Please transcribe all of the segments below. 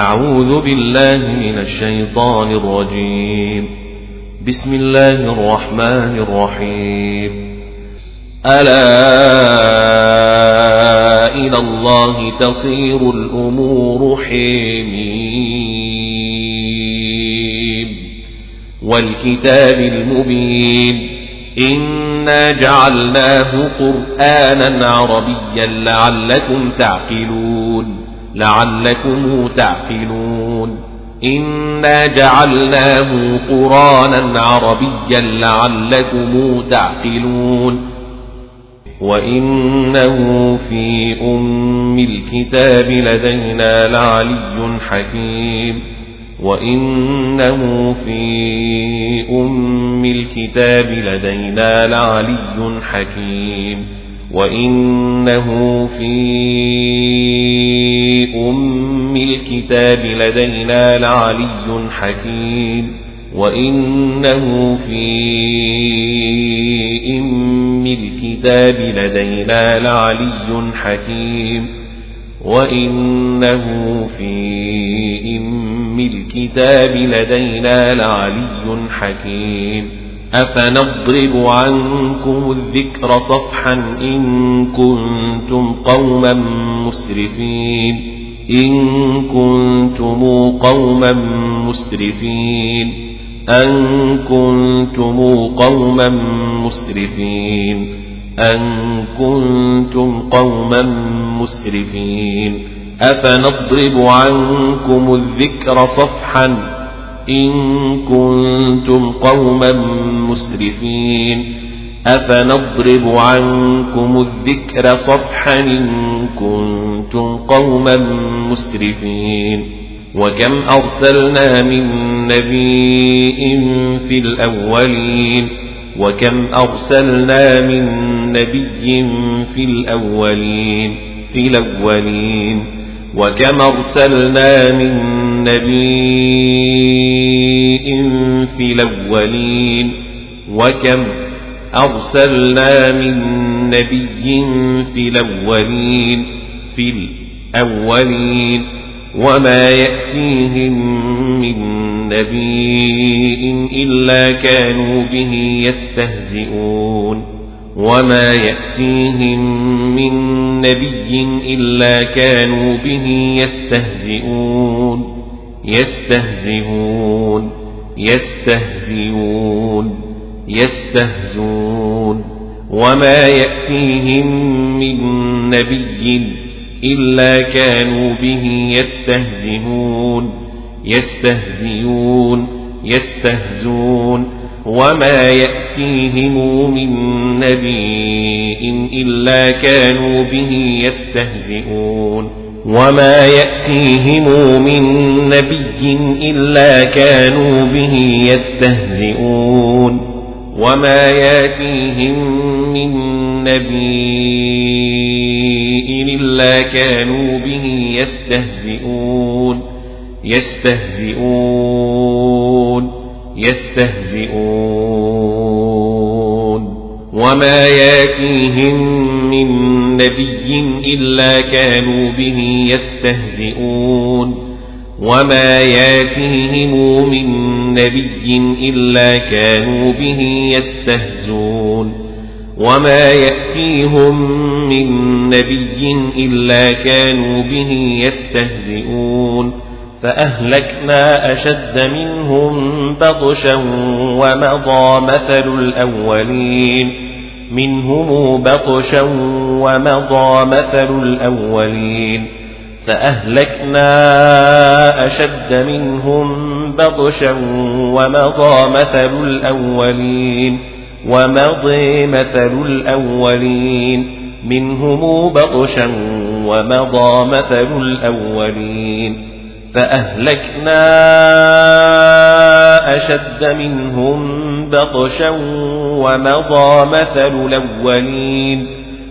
أعوذ بالله من الشيطان الرجيم. بسم الله الرحمن الرحيم. ألا إلى الله تصير الأمور حميم. والكتاب المبين. إنا جعلناه قرآنا عربيا لعلكم تعقلون. لعلكم تعقلون. إنا جعلناه قرانا عربيا لعلكم تعقلون. وإنه في أم الكتاب لدينا لعلي حكيم. وإنه في أم الكتاب لدينا لعلي حكيم. وإنه في أم الكتاب لدينا لعلي حكيم وإنه في أم الكتاب لدينا لعلي حكيم وإنه في أم الكتاب لدينا لعلي حكيم أفنضرب عنكم الذكر صفحا إن كنتم قوما مسرفين إن كنتم قوما مسرفين أن كنتم قوما مسرفين أن كنتم قوما مسرفين أفنضرب عنكم الذكر صفحا إن كنتم قوما مسرفين أفنضرب عنكم الذكر صفحا إن كنتم قوما مسرفين وكم أرسلنا من نبي في الأولين وكم أرسلنا من نبي في الأولين في الأولين وكم أرسلنا من نبي في الأولين وكم أرسلنا من نبي في الأولين في الأولين وما يأتيهم من نبي إلا كانوا به يستهزئون وما يأتيهم من نبي إلا كانوا به يستهزئون يستهزئون يستهزئون يستهزون وما يأتيهم من نبي إلا كانوا به يستهزئون يستهزئون يستهزون وما يأتيهم من نبي إلا كانوا به يستهزئون. وما يأتيهم من نبي إلا كانوا به يستهزئون وما يأتيهم من نبي إلا كانوا به يستهزئون يستهزئون يستهزئون وما يأتيهم من نبي إلا كانوا به يستهزئون وما ياتيهم من نبي إلا كانوا به يستهزون وما يأتيهم من نبي إلا كانوا به يستهزئون فأهلكنا أشد منهم بطشا ومضى مثل الأولين منهم بطشا ومضى مثل الأولين فأهلكنا أشد منهم بطشا ومضى مثل الأولين ومضي مثل الأولين منهم بطشا ومضى مثل الأولين فأهلكنا أشد منهم بطشا ومضى مثل الأولين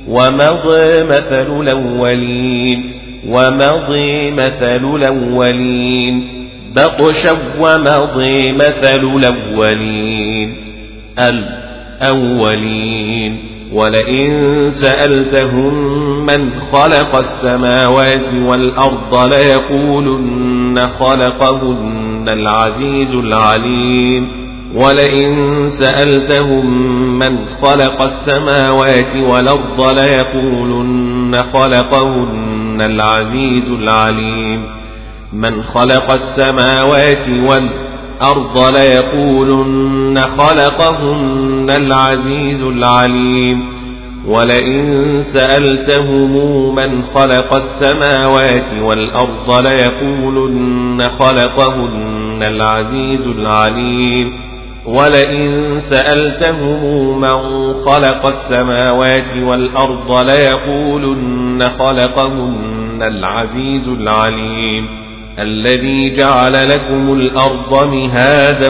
ومضى مثل الأولين ومضي مثل الأولين بطشا ومضي مثل الأولين الأولين. ولئن سألتهم من خلق السماوات والأرض ليقولن خلقهن العزيز العليم. ولئن سألتهم من خلق السماوات والأرض ليقولن خلقهن العزيز العليم. من خلق السماوات والأرض ليقولن خلقهن العزيز العليم ولئن سألتهم من خلق السماوات والأرض ليقولن خلقهن العزيز العليم ولئن سألتهم من خلق السماوات والأرض ليقولن خلقهن العزيز العليم الذي جعل لكم الأرض مهادا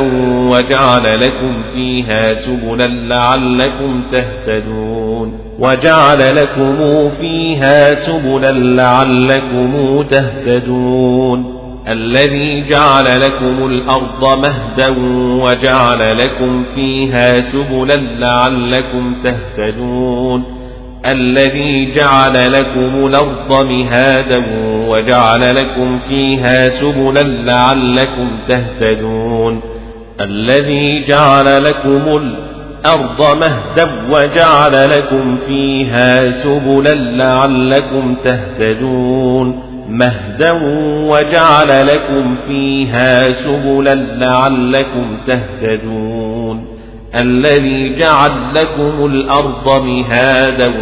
وجعل لكم فيها سبلا لعلكم تهتدون وجعل لكم فيها سبلا لعلكم تهتدون الذي جعل لكم الأرض مهدا وجعل لكم فيها سبلا لعلكم تهتدون الذي جعل لكم الأرض مهادا وجعل لكم فيها سبلا لعلكم تهتدون. الذي جعل لكم الأرض مهدا وجعل لكم فيها سبلا لعلكم تهتدون. مهدا وجعل لكم فيها سبلا لعلكم تهتدون. الذي جعل لكم الأرض مهادا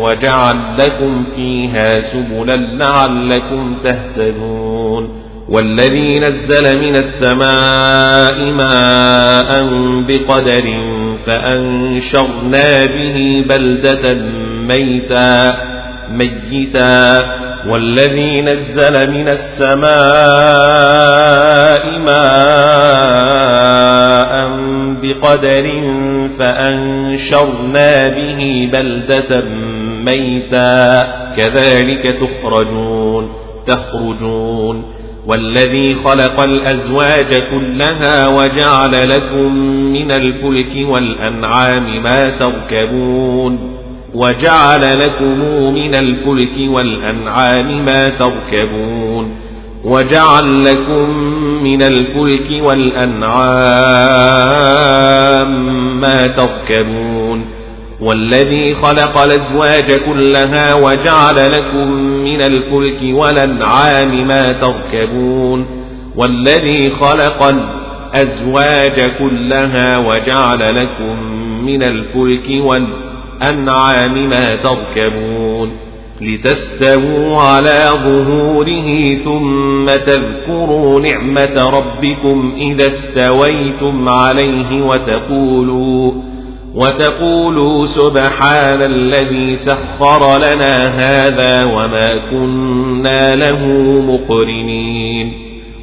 وجعل لكم فيها سبلا لعلكم تهتدون والذي نزل من السماء ماء بقدر فأنشرنا به بلدة ميتا ميتا والذي نزل من السماء ماء بقدر فأنشرنا به بلدة ميتا. كذلك تخرجون تخرجون. والذي خلق الأزواج كلها وجعل لكم من الفلك والأنعام ما تركبون. وجعل لكم من الفلك والأنعام ما تركبون. وجعل لكم من الفلك والأنعام ما تركبون والذي خلق الأزواج كلها وجعل لكم من الفلك والأنعام ما تركبون والذي خلق الأزواج كلها وجعل لكم من الفلك والأنعام الأنعام ما تركبون لتستووا على ظهوره ثم تذكروا نعمة ربكم إذا استويتم عليه وتقولوا وتقولوا سبحان الذي سخر لنا هذا وما كنا له مقرنين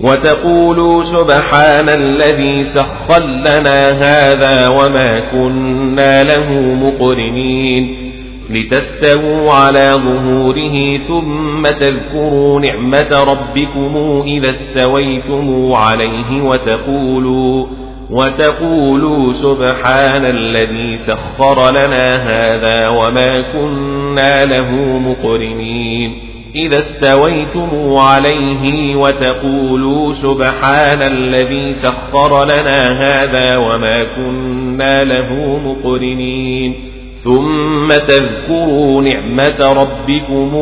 وتقولوا سبحان الذي سخر لنا هذا وما كنا له مقرنين لتستووا على ظهوره ثم تذكروا نعمة ربكم إذا استويتم عليه وتقولوا وتقولوا سبحان الذي سخر لنا هذا وما كنا له مقرنين. إذا استويتم عليه وتقولوا سبحان الذي سخر لنا هذا وما كنا له مقرنين. ثم تذكروا نعمة ربكم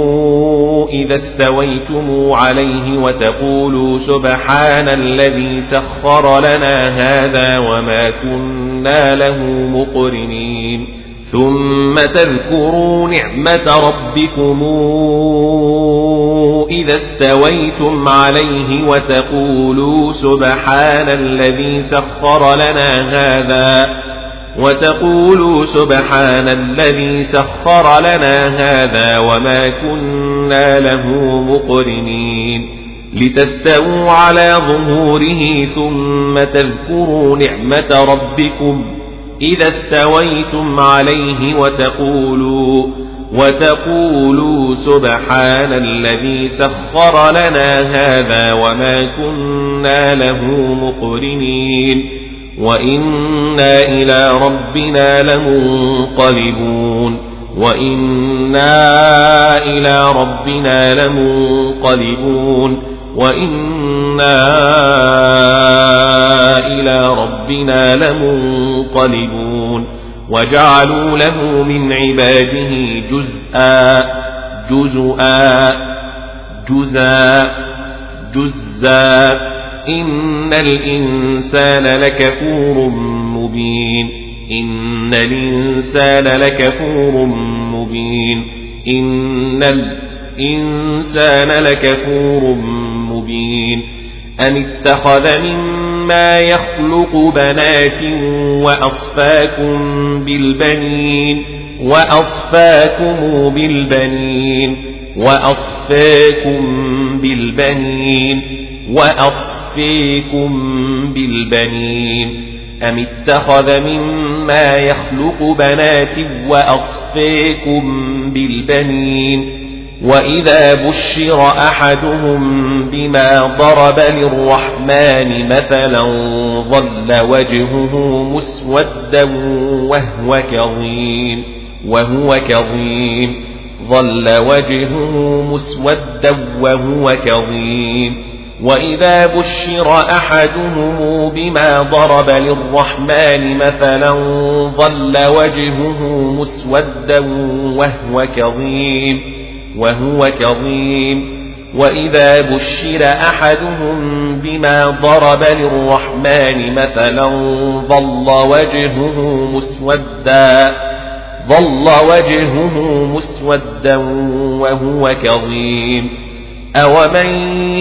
إذا استويتم عليه وتقولوا سبحان الذي سخر لنا هذا وما كنا له مقرنين. ثم تذكروا نعمة ربكم إذا استويتم عليه وتقولوا سبحان الذي سخر لنا هذا وتقولوا سبحان الذي سخر لنا هذا وما كنا له مقرنين لتستووا على ظهوره ثم تذكروا نعمة ربكم إذا استويتم عليه وتقولوا وتقولوا سبحان الذي سخر لنا هذا وما كنا له مقرنين وإنا إلى ربنا لمنقلبون وإنا إلى ربنا لمنقلبون وإنا إلى ربنا لمنقلبون وجعلوا له من عباده جزءا جزءا جزءا جزءا إن الإنسان لكفور مبين إن الإنسان لكفور مبين إن الإنسان لكفور مبين أم اتخذ مما يخلق بنات وأصفاكم بالبنين وأصفاكم بالبنين وأصفاكم بالبنين وأصفيكم بالبنين أم اتخذ مما يخلق بنات وأصفيكم بالبنين وإذا بشر أحدهم بما ضرب للرحمن مثلا ظل وجهه مسودا وهو كظيم وهو كظيم ظل وجهه مسودا وهو كظيم وإذا بشر أحدهم بما ضرب للرحمن مثلا ظل وجهه مسودا وهو كظيم وهو كظيم وإذا بشر أحدهم بما ضرب للرحمن مثلا ظل وجهه مسودا ظل وجهه مسودا وهو كظيم أومن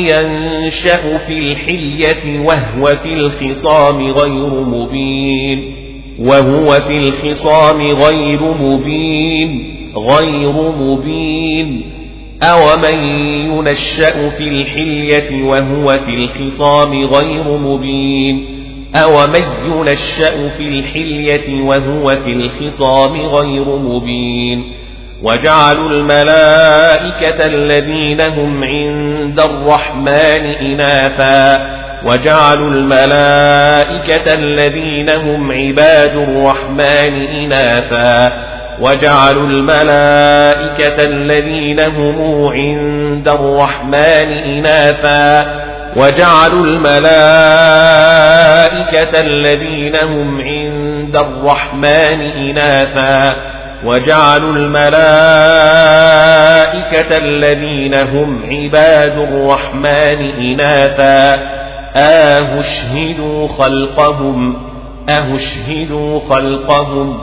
ينشأ في الحلية وهو في الخصام غير مبين وهو في الخصام غير مبين غير مبين أومن ينشأ في الحلية وهو في الخصام غير مبين أومن ينشأ في الحلية وهو في الخصام غير مبين وجعلوا الملائكة الذين هم عند الرحمن إناثا وجعلوا الملائكة الذين هم عباد الرحمن إناثا وجعلوا الملائكة الذين هم عند الرحمن إناثا وجعلوا الملائكة الذين هم عند الرحمن إناثا وجعلوا الملائكة الذين هم عباد الرحمن إناثا. أهشهدوا خلقهم؟ أهشهدوا خلقهم؟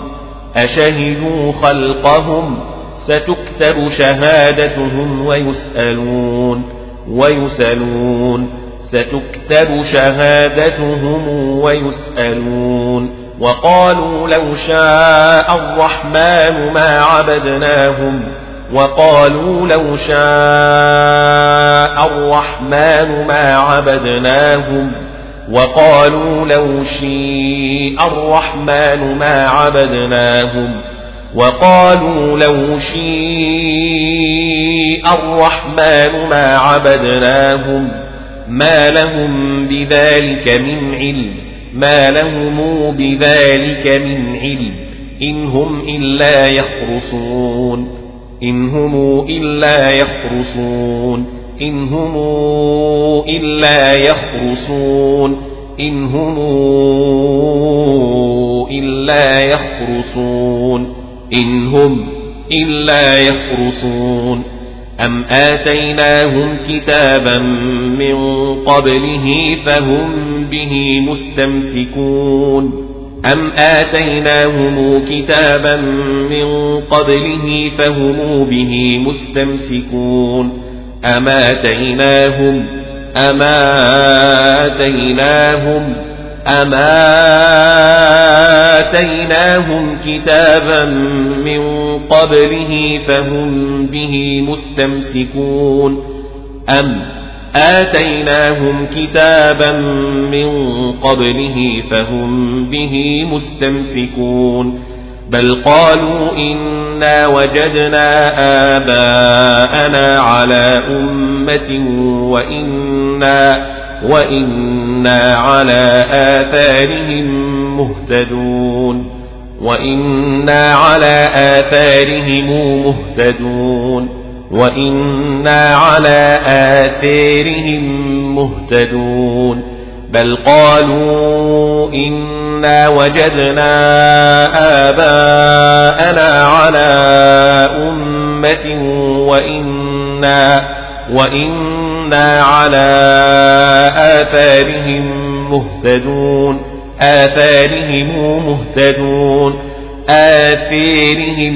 أشهدوا خلقهم؟ ستكتب شهادتهم ويسألون ويسألون. ستكتب شهادتهم ويسألون. وقالوا لو شاء الرحمن ما عبدناهم وقالوا لو شاء الرحمن ما عبدناهم وقالوا لو شيء الرحمن ما عبدناهم وقالوا لو شيء الرحمن ما عبدناهم ما لهم بذلك من علم. ما لهم بذلك من علم إن هم إلا يخرصون إن هم إلا يخرصون إن هم إلا يخرصون إن هم إلا يخرصون إن هم إلا يخرصون أم آتيناهم كتابا من قبله فهم به مستمسكون أم آتيناهم كتابا من قبله فهم به مستمسكون أم آتيناهم أم آتيناهم أم آتيناهم كتابا من قبله فهم به مستمسكون أم آتيناهم كتابا من قبله فهم به مستمسكون بل قالوا إنا وجدنا آباءنا على أمة وإنا وإنا على آثارهم مهتدون وإنا على آثارهم مهتدون وإنا على آثارهم مهتدون بل قالوا إنا وجدنا آباءنا على أمة وإنا وإنا على آثارهم مهتدون آثارهم مهتدون آثارهم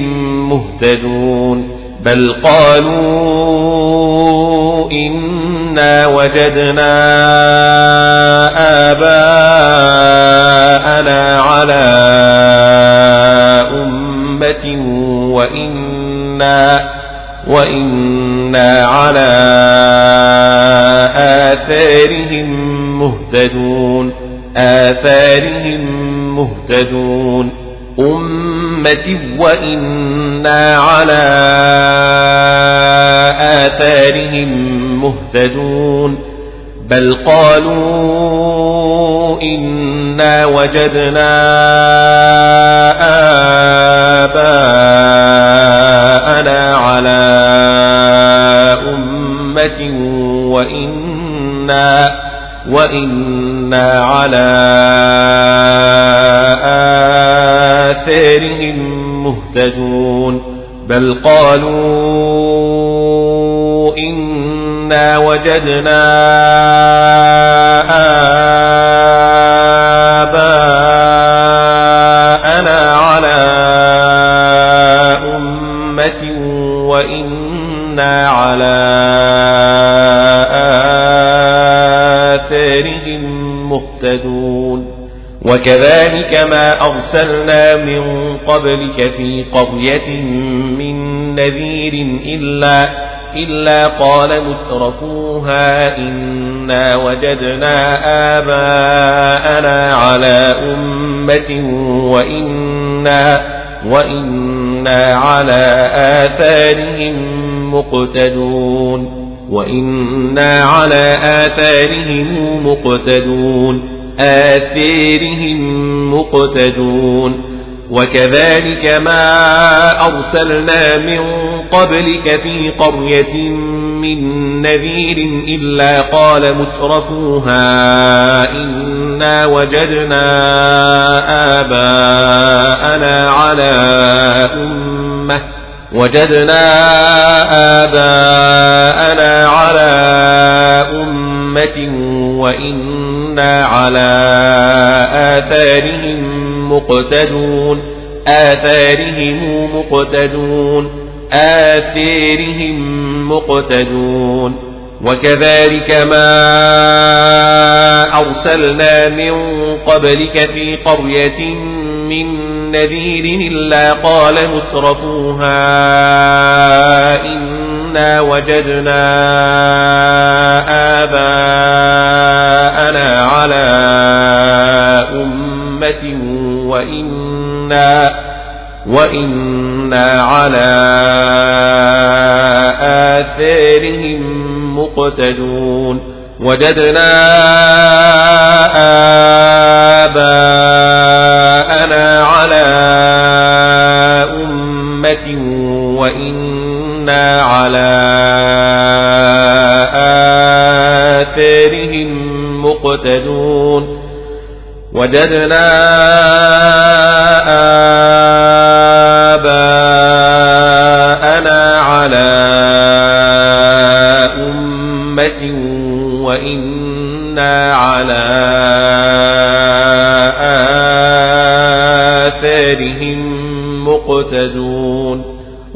مهتدون بل قالوا إنا وجدنا آباءنا على أمة وإنا وإنا آثارهم مهتدون آثارهم مهتدون. أمة وإنا على آثارهم مهتدون. بل قالوا إنا وجدنا آباءنا على أمة وإنا وإنا على آثارهم مهتدون بل قالوا إنا وجدنا آباءنا مهتدون وكذلك ما أرسلنا من قبلك في قرية من نذير إلا إلا قال مترفوها إنا وجدنا آباءنا على أمة وإنا وإنا على آثارهم مقتدون. وإنا على آثارهم مقتدون. آثارهم مقتدون. وكذلك ما أرسلنا من قبلك في قرية من نذير إلا قال مترفوها إنا وجدنا آباءنا على أمة. وجدنا آباءنا على أمة وإنا على آثارهم مقتدون آثارهم مقتدون آثارهم مقتدون وكذلك ما أرسلنا من قبلك في قرية من نذير إلا قال مترفوها إنا وجدنا آباءنا على أمة وإنا وإنا على آثارهم مقتدون وجدنا آباءنا على أمة وإنا على آثارهم مقتدون وجدنا آباءنا على أمة وإنا على آثارهم مقتدون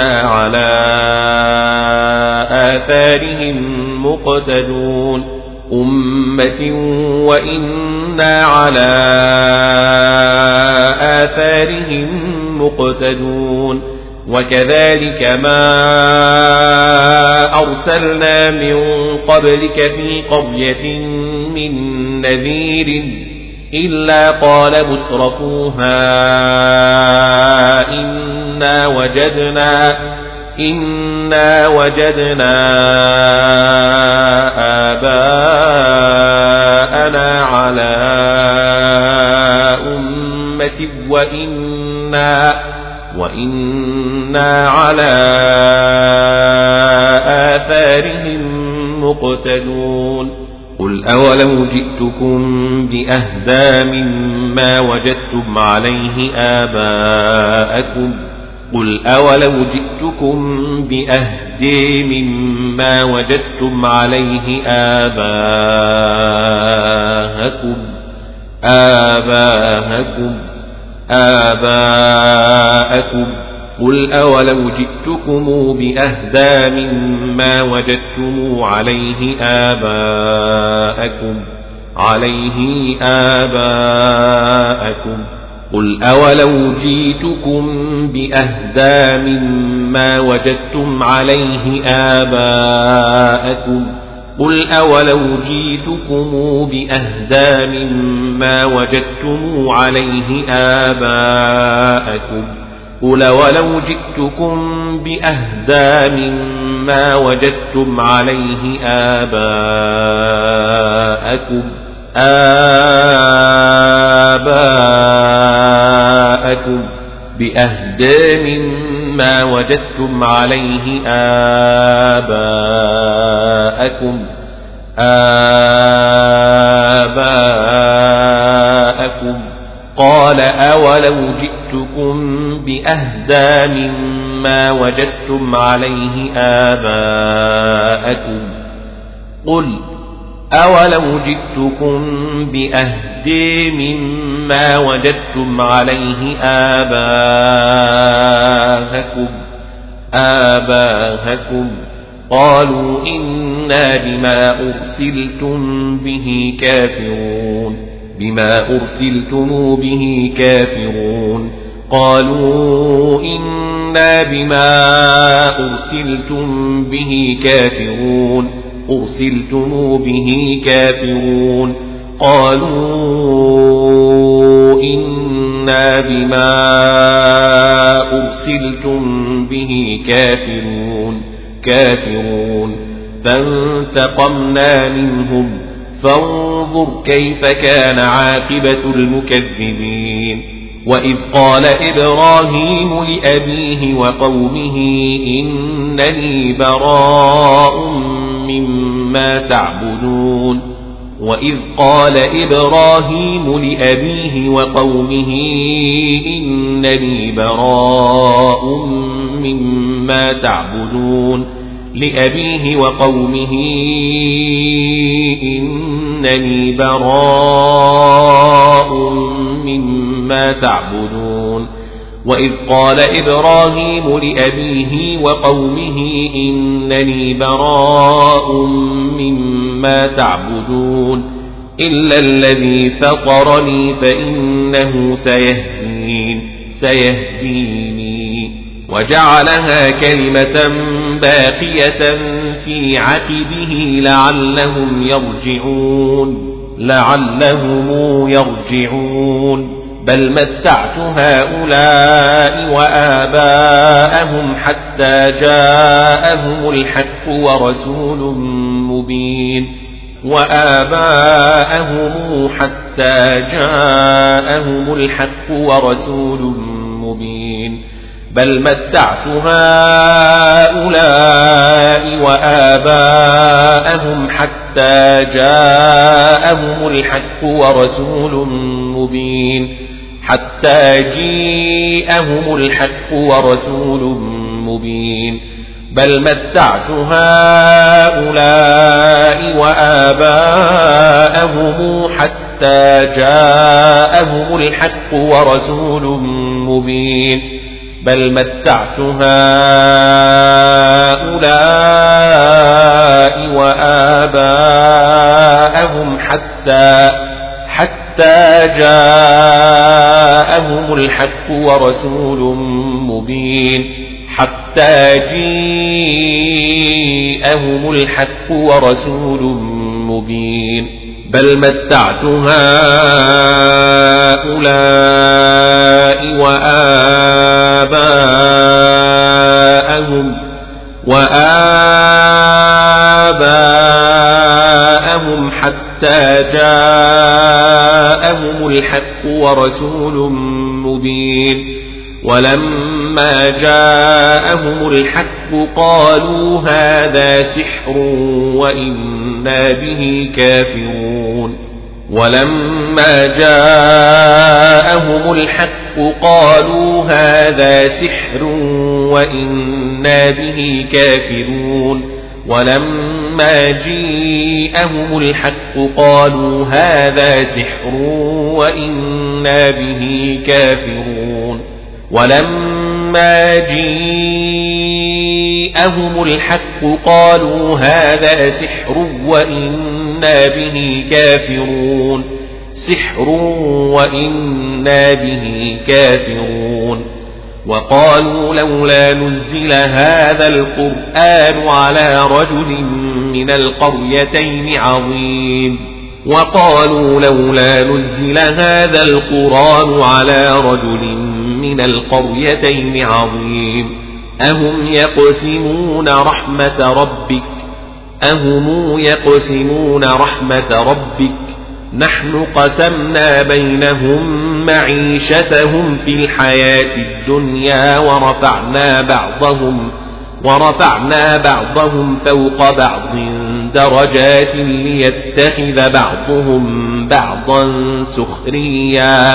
على آثارهم مقتدون أمة وإنا على آثارهم مقتدون وكذلك ما أرسلنا من قبلك في قرية من نذير إلا قال مترفوها إنا وجدنا إنا وجدنا آباءنا على أمة وإنا وإنا على آثارهم مقتدون قل أولو جئتكم بأهدى مما وجدتم عليه آباءكم قل أولو جئتكم بأهدي مما وجدتم عليه آباءكم آباءكم آباءكم. قل أولو جئتكم بأهدى مما وجدتم عليه آباءكم عليه آباءكم. قل أولو جئتكم بأهدى مما وجدتم عليه آباءكم قل أولو جئتكم بأهدى مما وجدتم عليه آباءكم قل ولو جئتكم بأهدى مما وجدتم عليه آباءكم آباءكم بأهدى مما وجدتم عليه آباءكم آباءكم قال أولو جئتكم بأهدى مما وجدتم عليه آباءكم قل أولو جئتكم بأهدي مما وجدتم عليه آباءكم آباءكم قالوا إنا بما أرسلتم به كافرون بما أرسلتم به كافرون قالوا إنا بما أرسلتم به كافرون أرسلتم به كافرون قالوا إنا بما أرسلتم به كافرون كافرون. فانتقمنا منهم فانظر كيف كان عاقبة المكذبين. وإذ قال إبراهيم لأبيه وقومه إنني براء مما تعبدون وإذ قال إبراهيم لأبيه وقومه إنني براء مما تعبدون لأبيه وقومه إنني براء مما تعبدون وإذ قال إبراهيم لأبيه وقومه إنني براء مما تعبدون إلا الذي فطرني فإنه سيهدين سيهديني وجعلها كلمة باقية في عقبه لعلهم يرجعون لعلهم يرجعون بل متعت هؤلاء وآباءهم حتى جاءهم الحق ورسول مبين وآباءهم حتى جاءهم الحق ورسول مبين بل متعت هؤلاء وآباءهم حتى جاءهم الحق ورسول مبين حتى جيءهم الحق ورسول مبين. بل متعت هؤلاء وآباءهم حتى جاءهم الحق ورسول مبين. بل متعت هؤلاء وآباءهم حتى حتى جاءهم الحق ورسول مبين. حتى جيءهم الحق ورسول مبين. بل متعت هؤلاء وآباءهم وآباءهم حتى جاءهم الحق ورسول مبين ولما جاءهم الحق قالوا هذا سحر وإنا به كافرون ولما جاءهم الحق قالوا هذا سحر وإنا به كافرون ولما جيءهم الحق قالوا هذا سحر وإنا به كافرون. ولما جيءهم الحق قالوا هذا سحر وإنا به كافرون. سحر وإنا به كافرون. وقالوا لولا نزل هذا القرآن على رجل من القريتين عظيم. وقالوا لولا نزل هذا القرآن على رجل من القريتين عظيم. أهم يقسمون رحمة ربك؟ أهم يقسمون رحمة ربك؟ نحن قسمنا بينهم معيشتهم في الحياة الدنيا ورفعنا بعضهم ورفعنا بعضهم فوق بعض درجات ليتخذ بعضهم بعضا سخريا.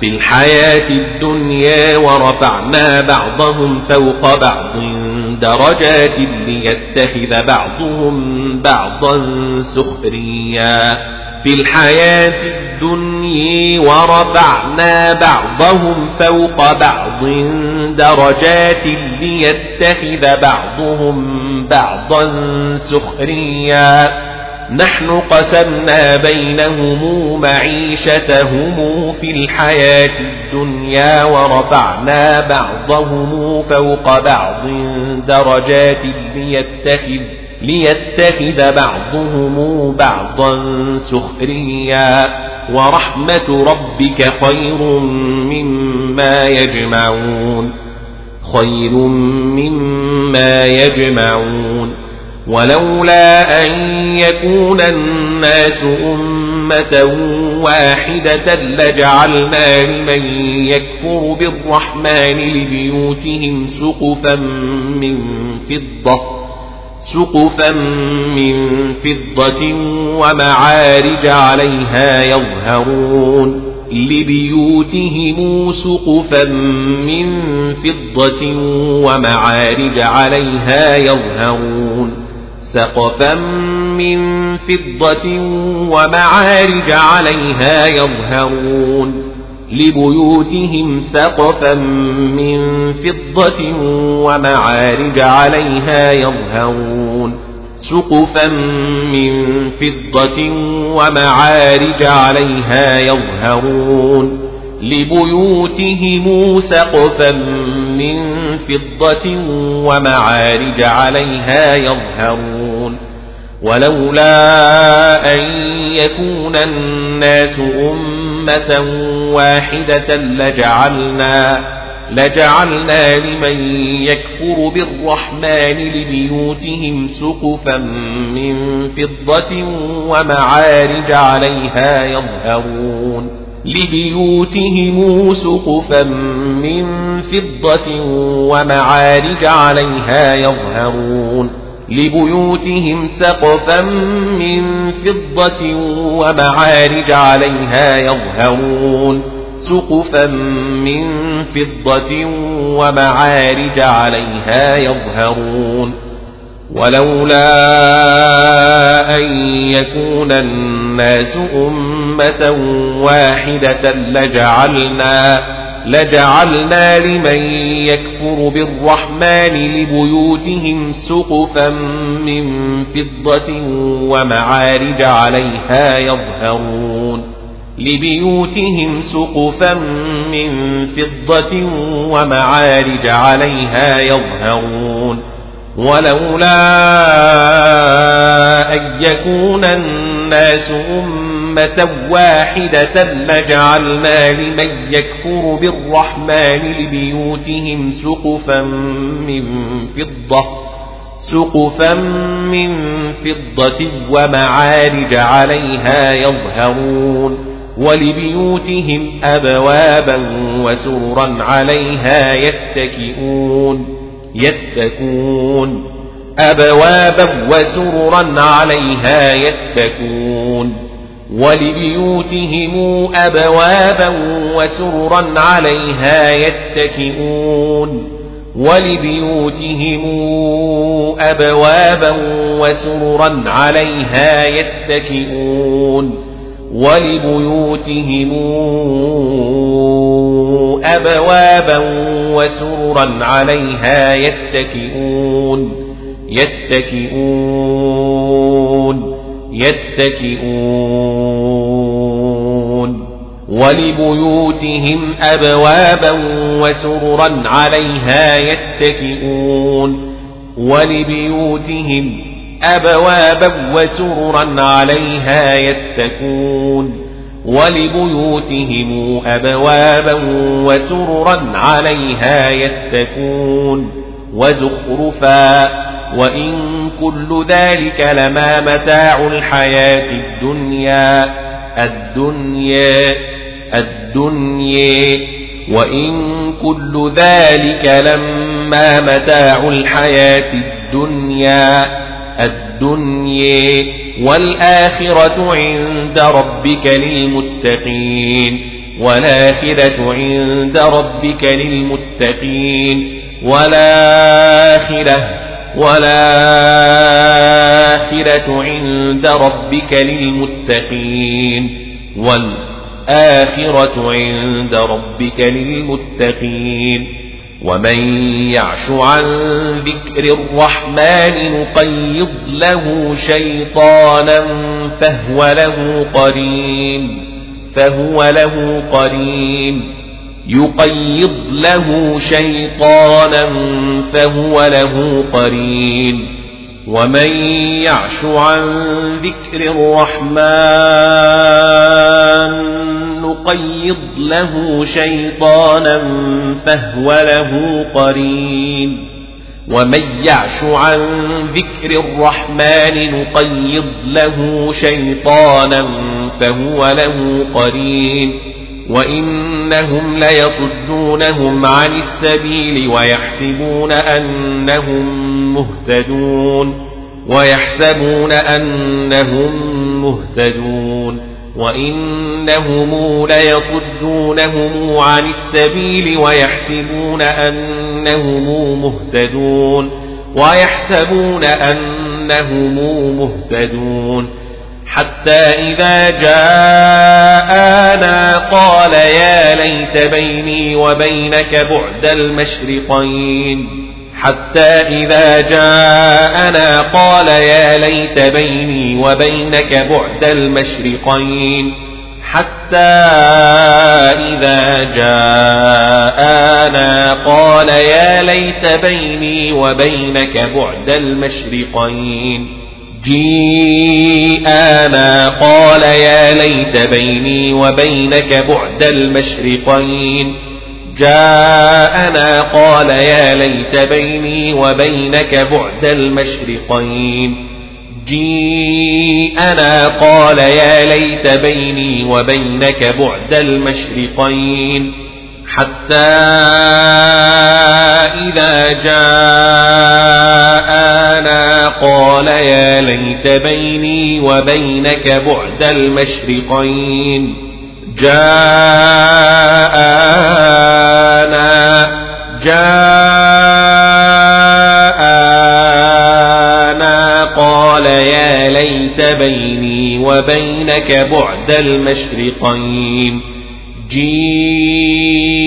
في الحياة الدنيا ورفعنا بعضهم فوق بعض درجات ليتخذ بعضهم بعضا سخريا. في الحياة الدنيا ورفعنا بعضهم فوق بعض درجات ليتخذ بعضهم بعضا سخريا. نحن قسمنا بينهم معيشتهم في الحياة الدنيا ورفعنا بعضهم فوق بعض درجات ليتخذ ليتخذ بعضهم بعضا سخريا ورحمة ربك خير مما يجمعون خير مما يجمعون ولولا أن يكون الناس أمة واحدة لجعلنا لمن يكفر بالرحمن لبيوتهم سقفا من فضة سقفا من فضة ومعارج عليها يظهرون لبيوتهم سقفا من فضة ومعارج عليها يظهرون سقفا من فضة ومعارج عليها يظهرون لبيوتهم سقفا من فضة ومعارج عليها يظهرون سقفا من فضة ومعارج عليها يظهرون لبيوتهم سقفا من فضة ومعارج عليها يظهرون ولولا أن يكون الناس أمة واحدة لجعلنا لجعلنا لمن يكفر بالرحمن لبيوتهم سقفا من فضة ومعارج عليها يظهرون لبيوتهم سقفا من فضة ومعارج عليها يظهرون لبيوتهم سقفا من فضة ومعارج عليها يظهرون سقفا من فضة ومعارج عليها يظهرون ولولا أن يكون الناس أمة واحدة لجعلنا لجعلنا لمن يكفر بالرحمن لبيوتهم سقفا من فضة ومعارج عليها يظهرون لبيوتهم سقفا من فضة ومعارج عليها يظهرون ولولا أن يكون الناس أمة واحدة لجعلنا لمن يكفر بالرحمن لبيوتهم سقفا من فضة سقفا من فضة ومعارج عليها يظهرون ولبيوتهم أبوابا وسررا عليها يتكئون يتكون أبوابا وسررا عليها يتكون ولبيوتهم أبوابا وسررا عليها يتكئون ولبيوتهم أبوابا وسررا عليها يتكئون ولبيوتهم أبوابا وسررا عليها يتكئون يتكئون يتكئون ولبيوتهم أبوابا وسررا عليها يتكئون ولبيوتهم أبوابا وسررا عليها يتكون ولبيوتهم أبوابا وسررا عليها يتكون وزخرفا وإن كل ذلك لما متاع الحياة الدنيا الدنيا الدنيا. وإن كل ذلك لما متاع الحياة الدنيا الدنيا. والآخرة عند ربك للمتقين والآخرة عند ربك للمتقين. والآخرة والآخرة عند ربك للمتقين والآخرة عند ربك للمتقين ومن يعش عن ذكر الرحمن نقيض له شيطانا فهو له قرين فهو له قرين يقيض له شيطانا فهو له قرين. ومن يعش عن ذكر الرحمن نقيض له شيطانا فهو له قرين. ومن يعش عن ذكر الرحمن نقيض له شيطانا فهو له قرين. وإنهم ليصدونهم عن السبيل ويحسبون أنهم مهتدون ويحسبون أنهم مهتدون وإنهم ليصدونهم عن السبيل ويحسبون أنهم مهتدون ويحسبون أنهم مهتدون حتى إذا جاءنا قال يا ليت بيني وبينك بعد المشرقين. حتى إذا جاءنا قال يا ليت بيني وبينك بعد المشرقين. حتى إذا جاءنا قال يا ليت بيني وبينك بعد المشرقين. جيءنا قال يا ليت بيني وبينك بعد المشرقين. جاءنا. قال يا ليت بيني وبينك بعد المشرقين. جيءنا. قال يا ليت بيني وبينك بعد المشرقين. حتى إذا جاءنا قال يا ليت بيني وبينك بعد المشرقين. جاءنا جاءنا قال يا ليت بيني وبينك بعد المشرقين. جيءنا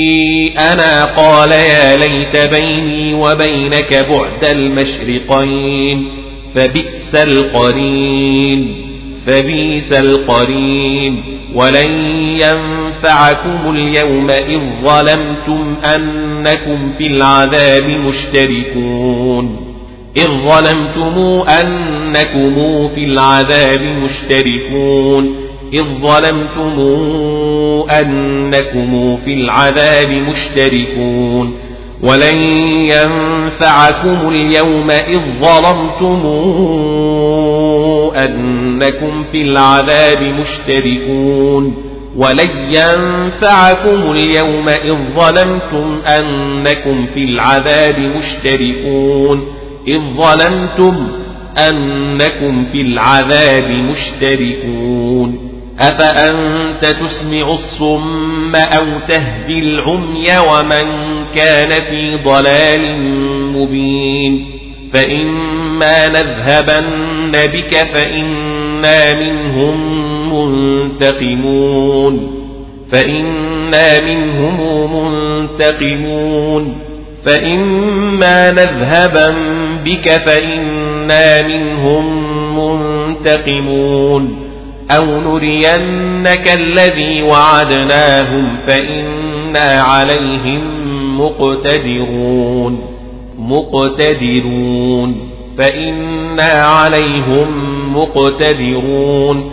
قال يا ليت بيني وبينك بعد المشرقين فبئس القرين فبيس القرين. ولن ينفعكم اليوم إذ ظلمتم أنكم في العذاب مشتركون. إذ ظلمتم أنكم في العذاب مشتركون. إذ ظلمتم أنكم في العذاب مشتركون ولن ينفعكم اليوم إذ ظلمتم أنكم في العذاب مشتركون ولن ينفعكم اليوم إذ ظلمتم أنكم في العذاب مشتركون إذ ظلمتم أنكم في العذاب مشتركون أفأنت تسمع الصم أو تهدي العمي ومن كان في ضلال مبين فإما نذهبن بك فإنا منهم منتقمون فإنا منهم منتقمون فإما نذهبن بك فإنا منهم منتقمون أو نرينك الذي وعدناهم فإنا عليهم مقتدرون مقتدرون فإنا عليهم مقتدرون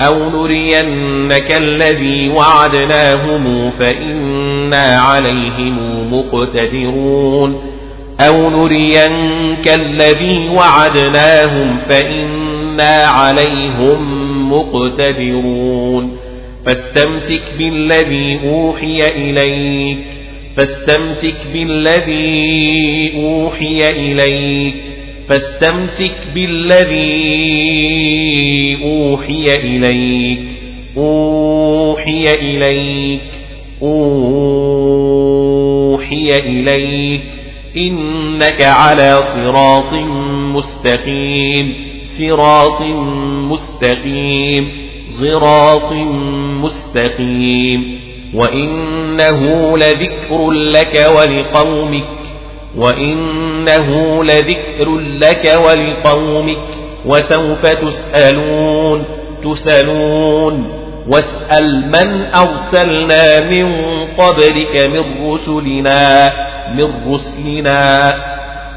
أو نرينك الذي وعدناهم فإنا عليهم مقتدرون أو نرينك الذي وعدناهم فإنا عليهم مقتدرون فاستمسك بالذي أوحي إليك. فاستمسك بالذي أوحي إليك. فاستمسك بالذي أوحي إليك. أوحي إليك. أوحي إليك. إنك على صراط مستقيم. صراط مستقيم صراط مستقيم. وإنه لذكر لك ولقومك وإنه لذكر لك ولقومك. وسوف تسألون تسألون. واسأل من أرسلنا من قبلك من رسلنا من رسلنا.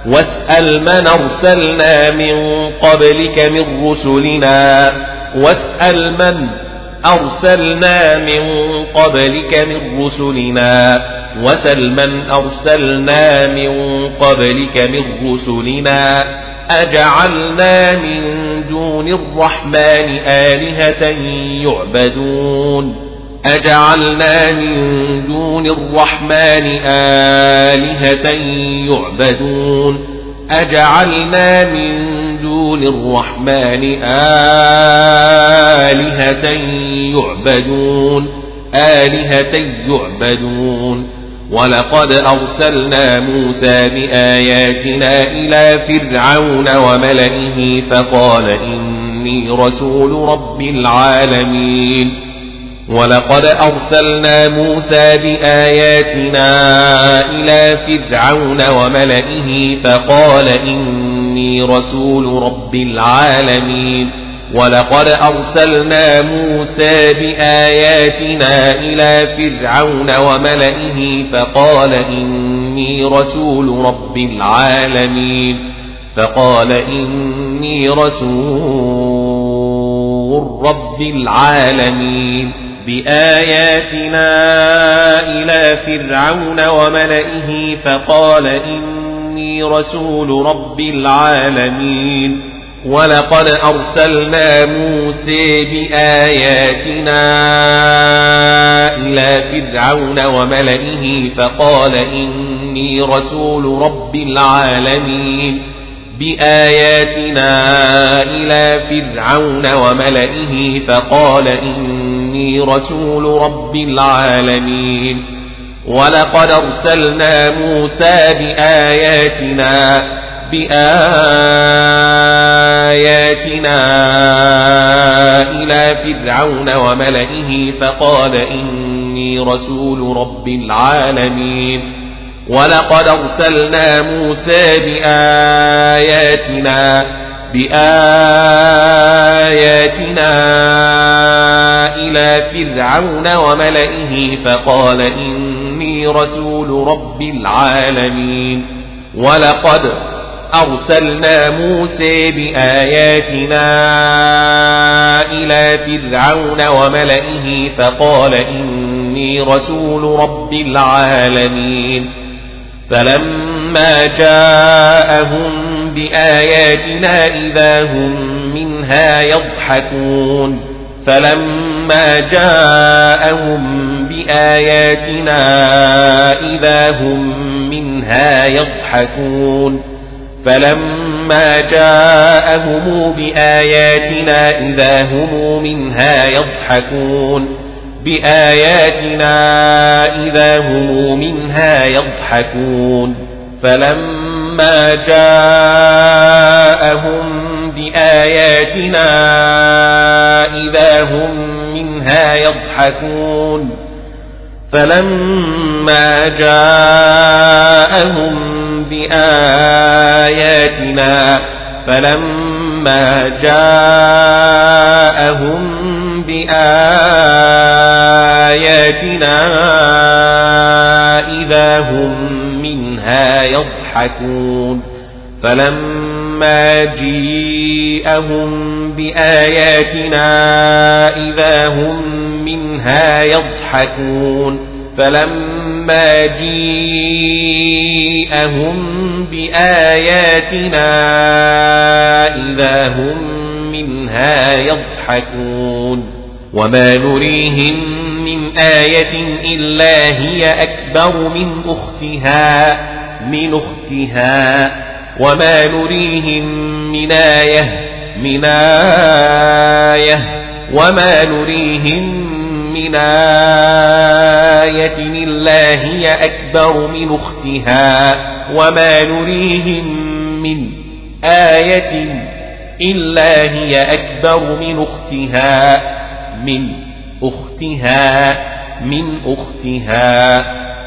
واسأل من أرسلنا من قبلك من رسلنا. واسأل من أرسلنا من قبلك من رسلنا. وسل من أرسلنا من قبلك من رسلنا. أجعلنا من دون الرحمن آلهة يعبدون. أجعلنا من دون الرحمن آلهة يعبدون. أجعلنا من دون الرحمن آلهة يعبدون. آلهة يعبدون. ولقد أرسلنا موسى بآياتنا إلى فرعون وملئه فقال إني رسول رب العالمين. ولقد أرسلنا موسى بآياتنا إلى فرعون وملئه فقال إني رسول رب العالمين. ولقد أرسلنا موسى بآياتنا إلى فرعون وملئه فقال إني رسول رب العالمين. فقال إني رسول رب العالمين. بآياتنا إلى فرعون وملئه فقال إني رسول رب العالمين ولقد أرسلنا موسى بآياتنا إلى فرعون وملئه فقال إني رسول رب العالمين بآياتنا إلى فرعون وملئه فقال إني رسول رب العالمين. ولقد أرسلنا موسى بآياتنا بآياتنا إلى فرعون وملئه فقال إني رسول رب العالمين. ولقد أرسلنا موسى بآياتنا بآياتنا إلى فرعون وملئه فقال إني رسول رب العالمين ولقد أرسلنا موسى بآياتنا إلى فرعون وملئه فقال إني رسول رب العالمين فلما جاءهم بآياتنا إذا هم منها يضحكون فلما جاءهم بآياتنا إذا هم منها يضحكون فلما جاءهم بآياتنا إذا هم منها يضحكون بآياتنا إذا هم منها يضحكون فلما جاءهم بآياتنا إذا هم منها يضحكون فلما جاءهم بآياتنا فلما جاءهم بآياتنا إذا هم يضحكون فلما جيءهم بآياتنا إذا هم منها يضحكون فلما جيءهم بآياتنا إذا هم منها يضحكون وما نريهم آية إلا هي أكبر من أختها من أختها. وما نريهم من آية من آية. وما نريهم من آية إلا هي أكبر من أختها. وما نريهم من آية إلا هي أكبر من أختها من أختها من أختها.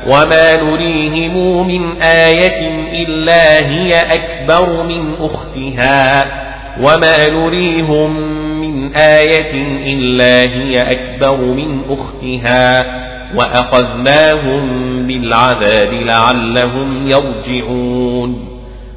وما نريهم من آية إلا هي أكبر من أختها. وما نريهم من آية إلا هي أكبر من أختها. وأخذناهم بالعذاب لعلهم يرجعون.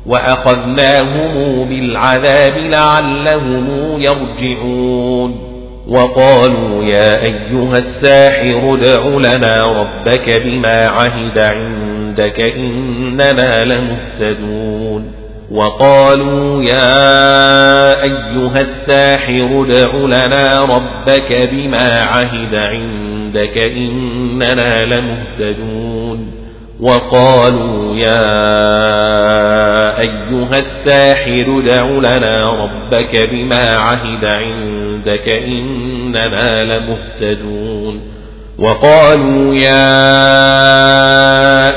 وأخذناهم بالعذاب لعلهم يرجعون. وقالوا يا أيها الساحر ادع لنا ربك بما عهد عندك إننا لمهتدون وقالوا يا أيها الساحر ادع لنا ربك بما عهد عندك إننا لمهتدون وقالوا يا أيها الساحر ادع لنا ربك بما عهد عندك إننا لمهتدون وقالوا يا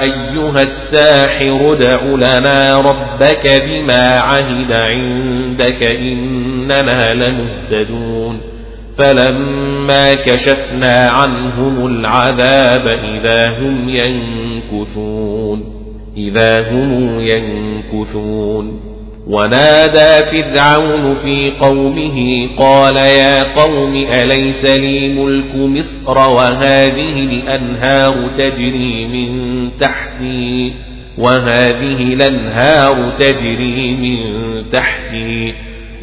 أيها الساحر ادع لنا ربك بما عهد عندك إننا لمهتدون فلما كشفنا عنهم العذاب إذا هم ينكثون إذا هم ينكثون. ونادى فرعون في قومه قال يا قوم أليس لي ملك مصر وهذه الأنهار تجري من تحتي؟ وهذه الأنهار تجري من تحتي.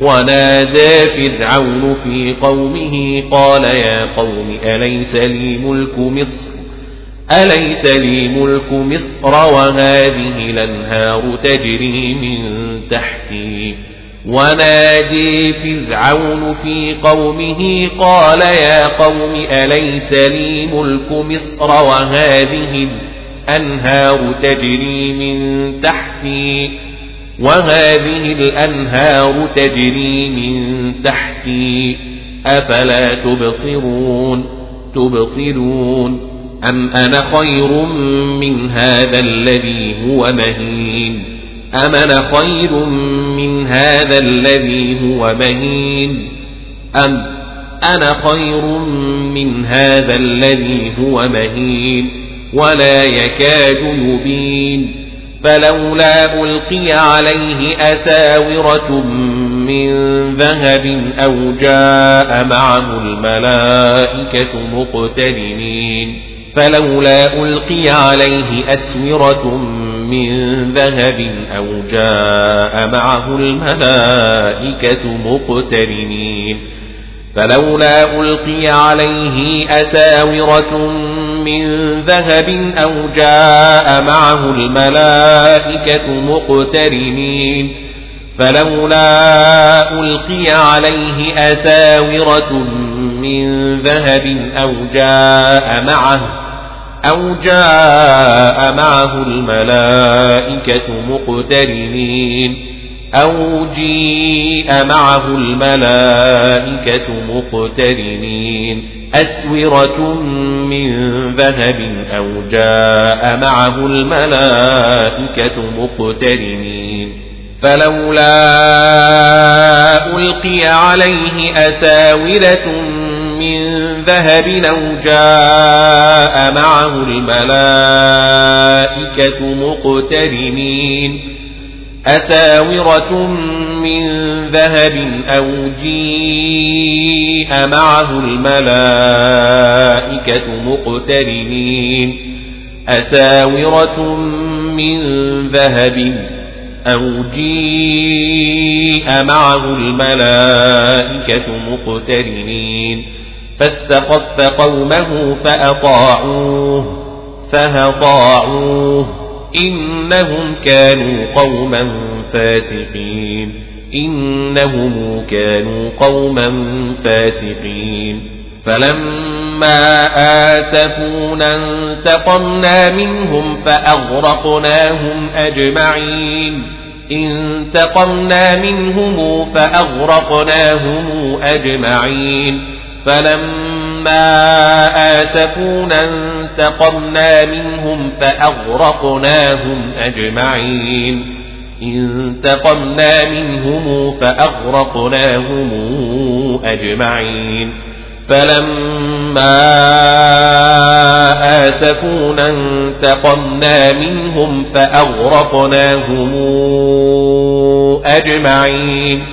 ونادى فرعون في قومه قال يا قوم أليس لي ملك مصر؟ أليس لي ملك مصر وهذه الأنهار تجري من تحتي؟ ونادي فرعون في قومه قال يا قوم أليس لي ملك مصر وهذه الأنهار تجري من تحتي؟ وهذه الأنهار تجري من تحتي أفلا تبصرون؟ تبصرون أم أنا خير من هذا الذي هو مهين؟ أم أنا خير من هذا الذي هو مهين؟ أم أنا خير من هذا الذي هو مهين؟ ولا يكاد يبين. فلولا ألقي عليه أساورة من ذهب أو جاء معه الملائكة مقترنين. فلولا ألقي عليه أسورة من ذهب أو جاء معه الملائكة مقترنين. فلولا ألقي عليه أساورة من ذهب أو جاء معه الملائكة مقترنين فلولا ألقي عليه أساورة من ذهب أو جاء معه أو جاء معه الملائكة مقترنين أو جيء معه الملائكة مقترنين أسورة من ذهب أو جاء معه الملائكة مقترنين. فلولا ألقي عليه أساورة من ذهب أو جاء معه الملائكة مقترنين. أساورة من ذهب أو جيء معه الملائكة مقترنين. أساورة من ذهب أو جيء معه الملائكة مقترنين. فاستخف قومه فأطاعوه فهطاعوه إنهم كانوا قوما فاسقين. إنهم كانوا قوما فاسقين. فلما آسفونا انتقمنا منهم فأغرقناهم أجمعين. انتقمنا منهم فأغرقناهم أجمعين. فلما آسفونا انتقمنا منهم فأغرقناهم أجمعين انتقمنا منهم فأغرقناهم أجمعين فلما آسفونا انتقمنا منهم فأغرقناهم أجمعين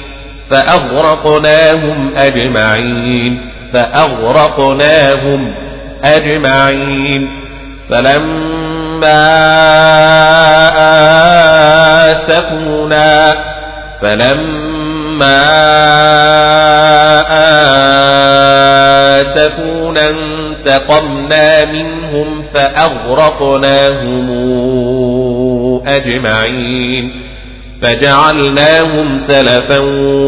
فأغرقناهم أجمعين فأغرقناهم أجمعين. فلما آسفونا فلما آسفونا انتقمنا منهم فأغرقناهم أجمعين. فجعلناهم سلفا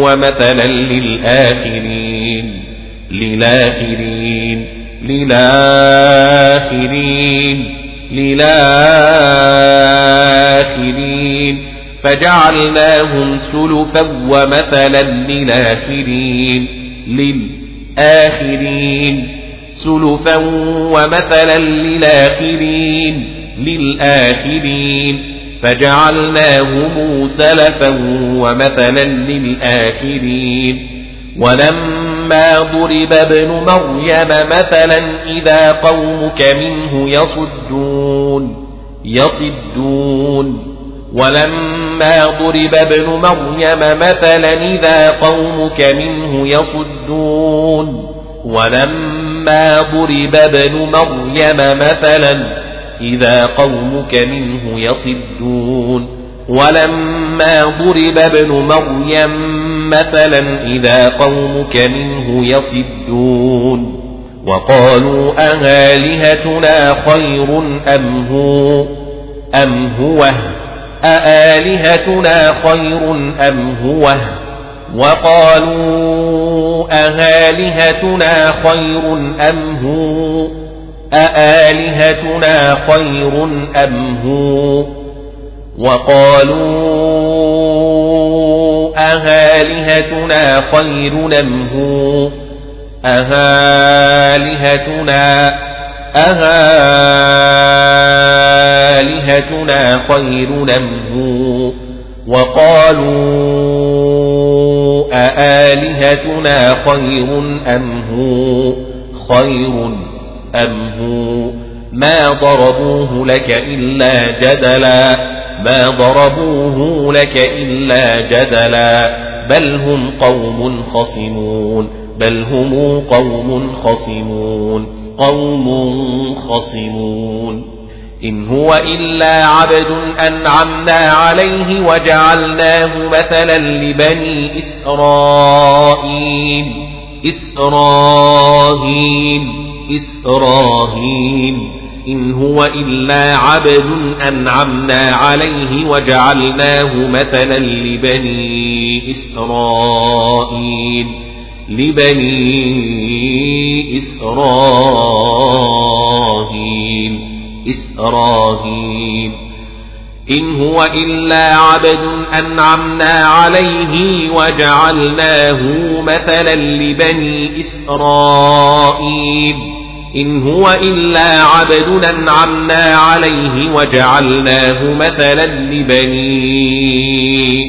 ومثلا للآخرين. للآخرين للآخرين للآخرين. فجعلناهم سلفا ومثلا للآخرين للآخرين. سلفا ومثلا للآخرين للآخرين. فجعلناهم سلفا ومثلا للآخرين. ولما ضرب ابن مريم مثلا إذا قومك منه يصدون يصدون. ولما ضرب ابن مريم مثلا إذا قومك منه يصدون. ولما ضرب ابن مريم مثلا إذا قومك منه يصدون. ولما ضرب ابن مريم مثلا إذا قومك منه يصدون وقالوا أآلهتنا خير أم هو أم هو أآلهتنا خير أم هو وقالوا أآلهتنا خير أم هو أآلهتنا خير أم هو وقالوا أهالهتنا خير أم هو أهالهتنا أهالهتنا خير أم هو وقالوا أآلهتنا خير أم هو خير أم هو ما ضربوه لك إلا جدلا ما ضربوه لك إلا جدلا بل هم قوم خصمون بل هم قوم خصمون قوم خصمون إن هو إلا عبد أنعمنا عليه وجعلناه مثلا لبني إسرائيل إسرائيل إسرائيل إن هو إلا عبد أنعمنا عليه وجعلناه مثلا لبني إسرائيل لبني إسرائيل إسرائيل. إن هو إلا عبد أنعمنا عليه وجعلناه مثلا لبني إسرائيل. إن هو إلا عبد أنعمنا عليه وجعلناه مثلا لبني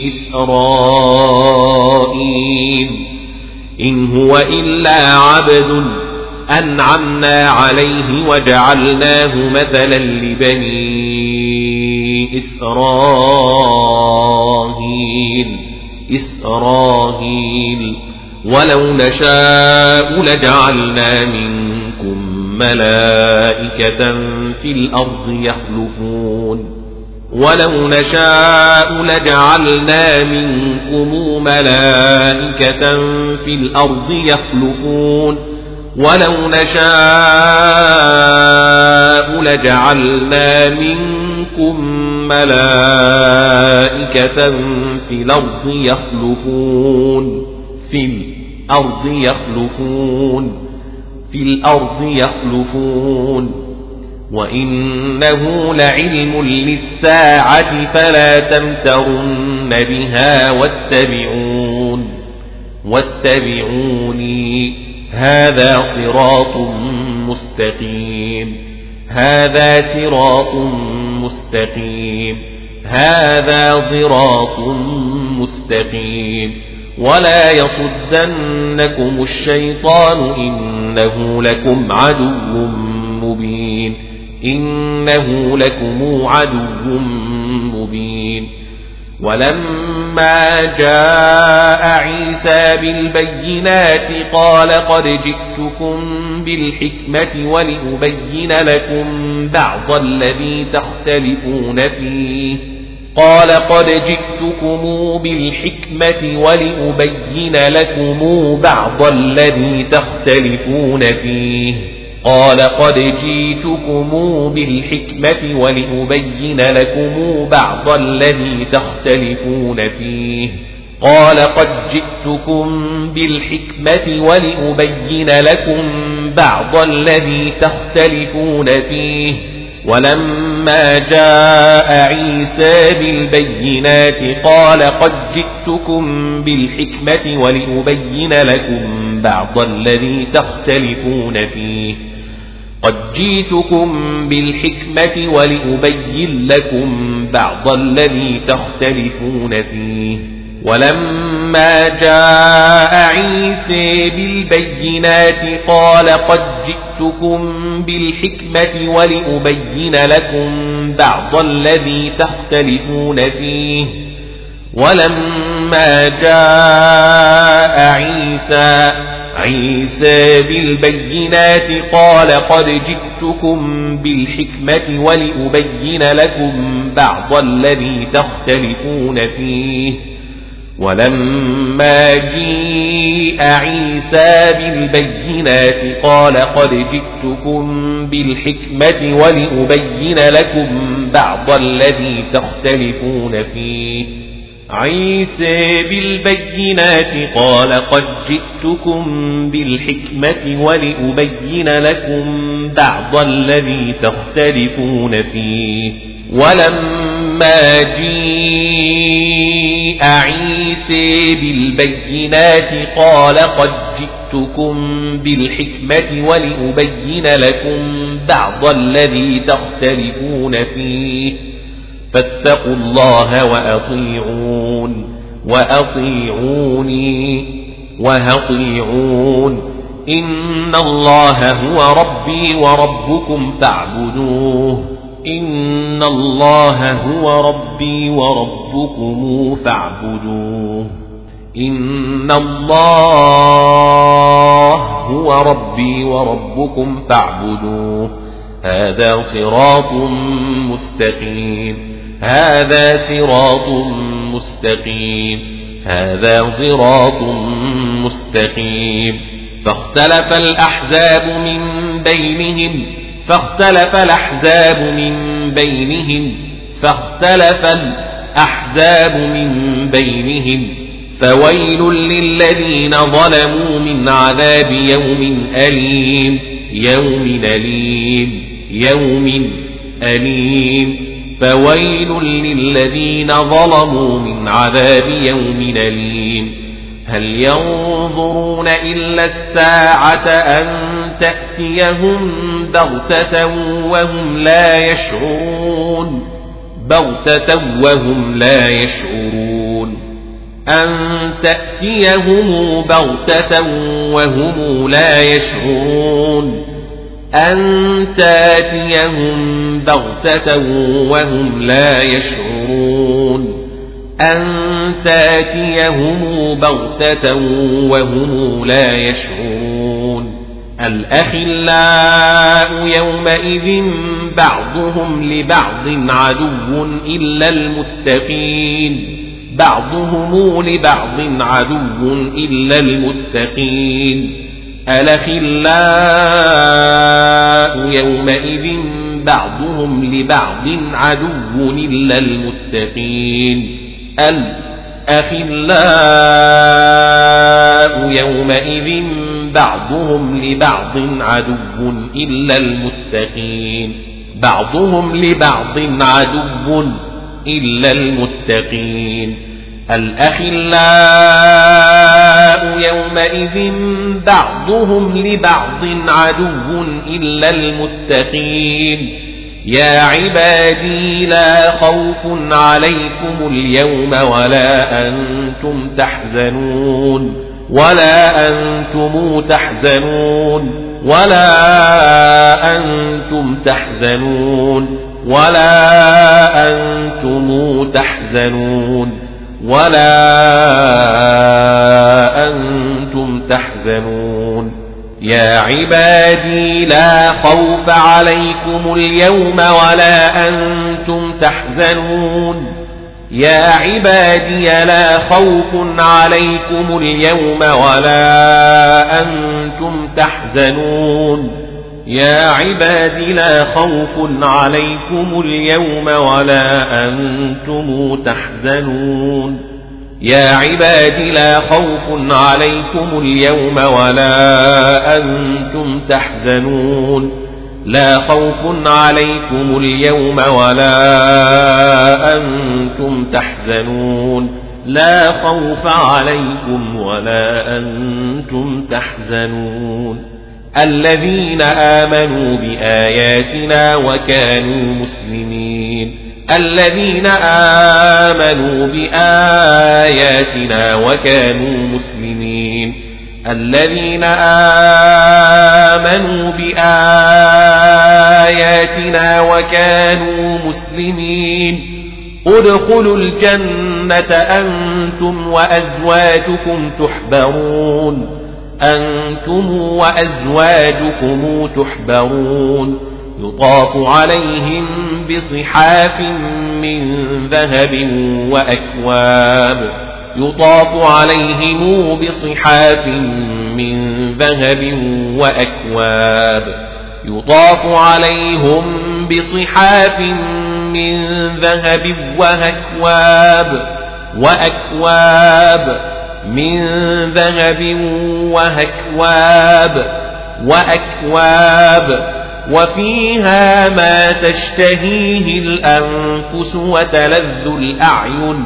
إسرائيل. إن هو إلا عبد أنعمنا عليه وجعلناه مثلا لبني إسرائيل. إسرائيل. ولو نشاء لجعلنا منكم ملائكة في الأرض يخلفون. ولو نشاء لجعلنا منكم ملائكة في الأرض يخلفون. ولو نشاء لجعلنا منكم ملائكة في الأرض يخلفون. في الأرض يخلفون. في الأرض يخلفون وإنه لعلم للساعة فلا تمترن بها واتبعون واتبعوني هذا صراط مستقيم هذا صراط مستقيم هذا صراط مستقيم ولا يصدنكم الشيطان إنه لكم عدو مبين إنه لكم عدو مبين ولما جاء عيسى بالبينات قال قد جئتكم بالحكمة ولأبين لكم بعض الذي تختلفون فيه قال قد جئتكم بالحكمة ولأبين لكم بعض الذي تختلفون فيه. قال قد جئتكم بالحكمة ولأبين لكم بعض الذي تختلفون فيه. قال قد جئتكم بالحكمة ولأبين لكم بعض الذي تختلفون فيه. ولما جاء عيسى بالبينات قال قد جئتكم بالحكمة ولأبين لكم بعض الذي تختلفون فيه. قد جئتكم بالحكمة ولأبين لكم بعض الذي تختلفون فيه. ولما جاء عيسى بالبينات قال قد جئتكم بالحكمة ولأبين لكم بعض الذي تختلفون فيه. ولما جاء عيسى عيسى بالبينات قال قد جئتكم بالحكمة ولأبين لكم بعض الذي تختلفون فيه. ولما جيء عيسى بالبينات قال قد جئتكم بالحكمة ولأبين لكم بعض الذي تختلفون فيه. عيسى بالبينات قال قد جئتكم بالحكمة ولأبين لكم بعض الذي تختلفون فيه. ولما جيء عيسى بالبينات قال قد جئتكم بالحكمة ولأبين لكم بعض الذي تختلفون فيه. فاتقوا الله وأطيعون وأطيعوني وهطيعون. إن الله هو ربي وربكم فاعبدوه. إن الله هو ربي وربكم فاعبدوه إن الله هو ربي وربكم فاعبدوه هذا صراط مستقيم هذا صراط مستقيم هذا صراط مستقيم فاختلف الأحزاب من بينهم فاختلف الأحزاب من بينهم فاختلف الأحزاب من بينهم. فويل للذين ظلموا من عذاب يوم أليم يوم أليم يوم أليم. فويل للذين ظلموا من عذاب يوم أليم. هل ينظرون إلا الساعة أن تأتيهم بغتة وهم لا يشعرون. بغتة وهم لا يشعرون. أن تأتيهم بغتة وهم لا يشعرون. أن تأتيهم بغتة وهم لا يشعرون. أن تأتيهم بغتة وهم لا يشعرون. الأخلاء يومئذ بعضهم لبعض عدو إلا المتقين. بعضهم لبعض عدو إلا المتقين. الأخلاء يومئذ بعضهم لبعض عدو إلا المتقين. الأخلاء يومئذ بعضهم لبعض عدو إلا المتقين. بعضهم لبعض عدو إلا المتقين. الأخلاء يومئذ بعضهم لبعض عدو إلا المتقين. يا عبادي لا خوف عليكم اليوم ولا أنتم تحزنون ولا أنتم تحزنون ولا أنتم تحزنون ولا أنتم تحزنون ولا أنتم تحزنون يا عبادي لا خوف عليكم اليوم ولا أنتم تحزنون. يا عبادي لا خوف عليكم اليوم ولا أنتم تحزنون. يا عباد لا خوف عليكم اليوم ولا أنتم تحزنون. يا عباد لا خوف عليكم اليوم ولا أنتم تحزنون. لا خوف عليكم اليوم ولا أنتم تحزنون. لا خوف عليكم ولا أنتم تحزنون. الذين آمنوا بآياتنا وكانوا مسلمين. الذين آمنوا بآياتنا وكانوا مسلمين. الذين آمنوا بآياتنا وكانوا مسلمين. ادخلوا الجنة أنتم وأزواجكم تحبرون. أنتم وأزواجكم تحبرون. يطاف عليهم بصحاف من ذهب وأكواب. يطاف عليهم بصحاف من ذهب وأكواب. يطاف عليهم بصحاف من ذهب وأكواب. وأكواب من ذهب وهكواب وأكواب وفيها ما تشتهيه الأنفس وتلذ الأعين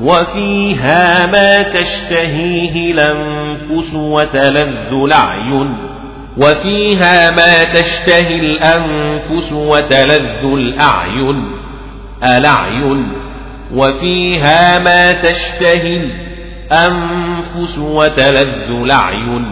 وفيها ما تشتهيه الأنفس وتلذ الأعين وفيها ما تشتهي الأنفس وتلذ الأعين الأعين. وفيها ما تشتهي الأنفس وتلذ الأعين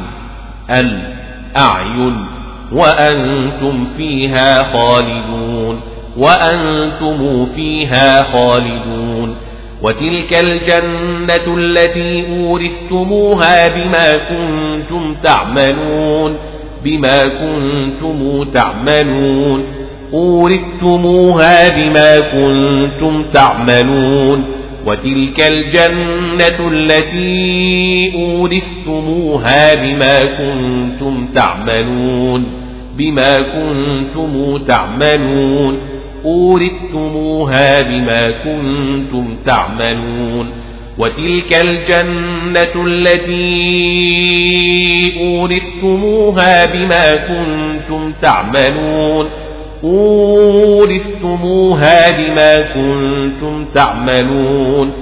الأعين. وأنتم فيها خالدون وأنتم فيها خالدون. وتلك الجنة التي أورثتموها بما كنتم تعملون بما كنتم تعملون. أورثتموها بما كنتم تعملون. وتلك الجنة التي أورثتموها بما كنتم تعملون. بما كنتم تعملون أورثتموها بما كنتم تعملون. وتلك الجنة التي أورثتموها بما كنتم تعملون. أورثتموها بما كنتم تعملون.